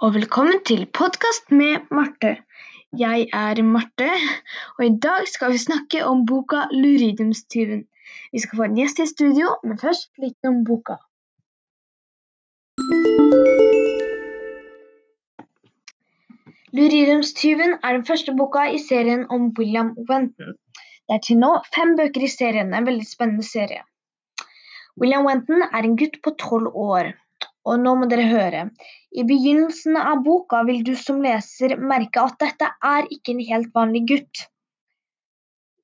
og velkommen til podkast med Marte. Jeg er Marte, og i dag skal vi snakke om boka Luridumstyven. Vi skal få en gjest i studio, men først litt om boka. Luridumstyven er den første boka i serien om William Wenton. Det er til nå fem bøker i serien, en veldig spennende serie. William Wenton er en gutt på tolv år. Og nå må dere høre. I begynnelsen av boka vil du som leser merke at dette er ikke en helt vanlig gutt.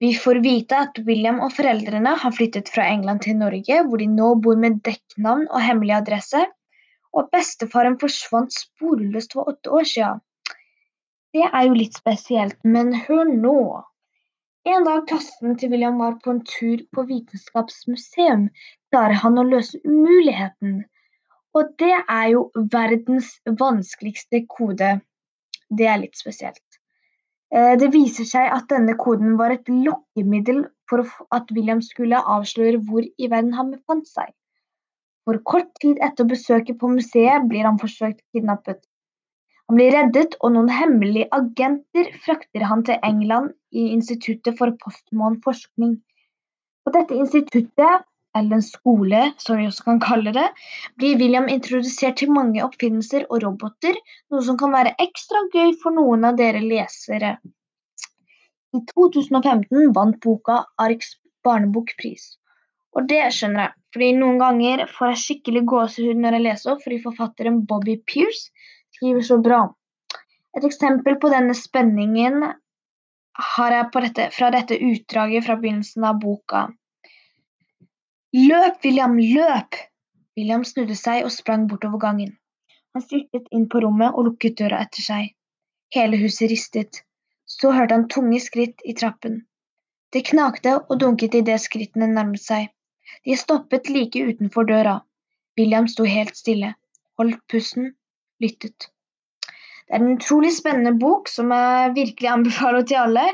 Vi får vite at William og foreldrene har flyttet fra England til Norge, hvor de nå bor med dekknavn og hemmelig adresse, og bestefaren forsvant sporløst for åtte år siden. Det er jo litt spesielt, men hør nå. En dag klassen til William var på en tur på Vitenskapsmuseum, klarer han å løse umuligheten. Og det er jo verdens vanskeligste kode. Det er litt spesielt. Eh, det viser seg at denne koden var et lokkemiddel for at William skulle avsløre hvor i verden han befant seg. For kort tid etter besøket på museet blir han forsøkt kidnappet. Han blir reddet, og noen hemmelige agenter frakter han til England i Instituttet for postmodern forskning. På dette instituttet eller en skole, som vi også kan kalle det, blir William introdusert til mange oppfinnelser og roboter, noe som kan være ekstra gøy for noen av dere lesere. I 2015 vant boka Arks barnebokpris. Og det skjønner jeg, fordi noen ganger får jeg skikkelig gåsehud når jeg leser opp fordi forfatteren Bobby Pierce skriver så bra. Et eksempel på denne spenningen har jeg dette, fra dette utdraget fra begynnelsen av boka. Løp, William, løp! William snudde seg og sprang bortover gangen. Han styrtet inn på rommet og lukket døra etter seg. Hele huset ristet. Så hørte han tunge skritt i trappen. Det knakte og dunket idet skrittene nærmet seg. De stoppet like utenfor døra. William sto helt stille, holdt pusten, lyttet. Det er en utrolig spennende bok som jeg virkelig anbefaler til alle.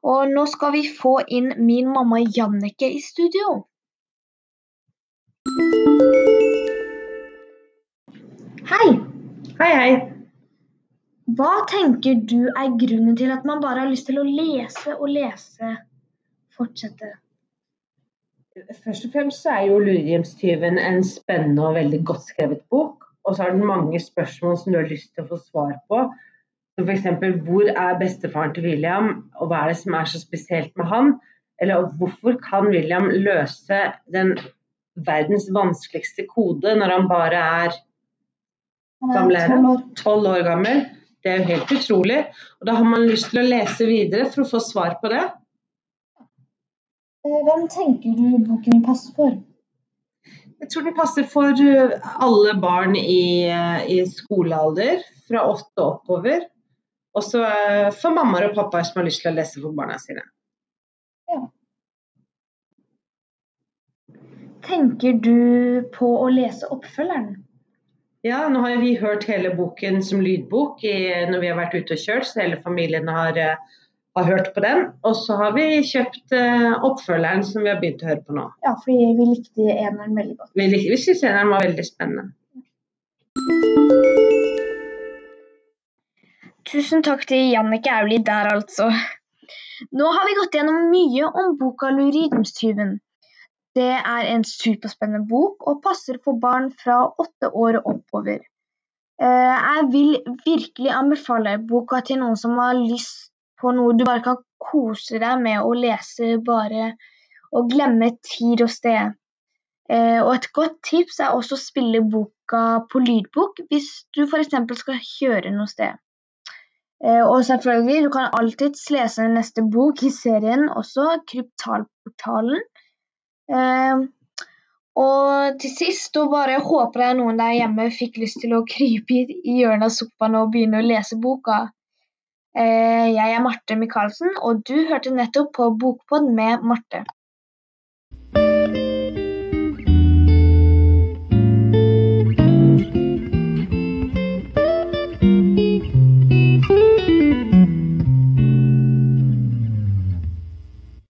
Og nå skal vi få inn min mamma Jannike i studio. Hei! Hei, hei. Hva tenker du er grunnen til at man bare har lyst til å lese og lese, fortsette? Først og fremst så er jo 'Lurehjemstyven' en spennende og veldig godt skrevet bok. Og så er det mange spørsmål som du har lyst til å få svar på. F.eks.: Hvor er bestefaren til William, og hva er det som er så spesielt med han? Eller hvorfor kan William løse den verdens vanskeligste kode når han bare er tolv år. år gammel. Det er jo helt utrolig. Og da har man lyst til å lese videre for å få svar på det. Eh, hvem tenker du boken passer for? Jeg tror den passer for eh, alle barn i, eh, i skolealder, fra åtte og oppover. Også for mammaer og pappaer som har lyst til å lese for barna sine. Ja. Tenker du på å lese oppfølgeren? Ja, nå har vi hørt hele boken som lydbok i, når vi har vært ute og kjørt, så hele familien har, eh, har hørt på den. Og så har vi kjøpt uh, oppfølgeren som vi har begynt å høre på nå. Ja, fordi vi likte eneren veldig godt. Vi, vi syntes eneren var veldig spennende. Tusen takk til Jannicke Aulie der, altså. Nå har vi gått gjennom mye om boka 'Luridumstyven'. Det er en superspennende bok og passer for barn fra åtte år og oppover. Eh, jeg vil virkelig anbefale boka til noen som har lyst på noe du bare kan kose deg med å lese bare og glemme tid og sted. Eh, og et godt tips er også å spille boka på lydbok hvis du f.eks. skal kjøre noe sted. Eh, og selvfølgelig, du kan alltids lese neste bok i serien også, Kryptalportalen. Ehm, og til sist da bare håper jeg noen der hjemme fikk lyst til å krype i hjørnet av sofaen og begynne å lese boka. Eh, jeg er Marte Michaelsen, og du hørte nettopp på Bokpod med Marte.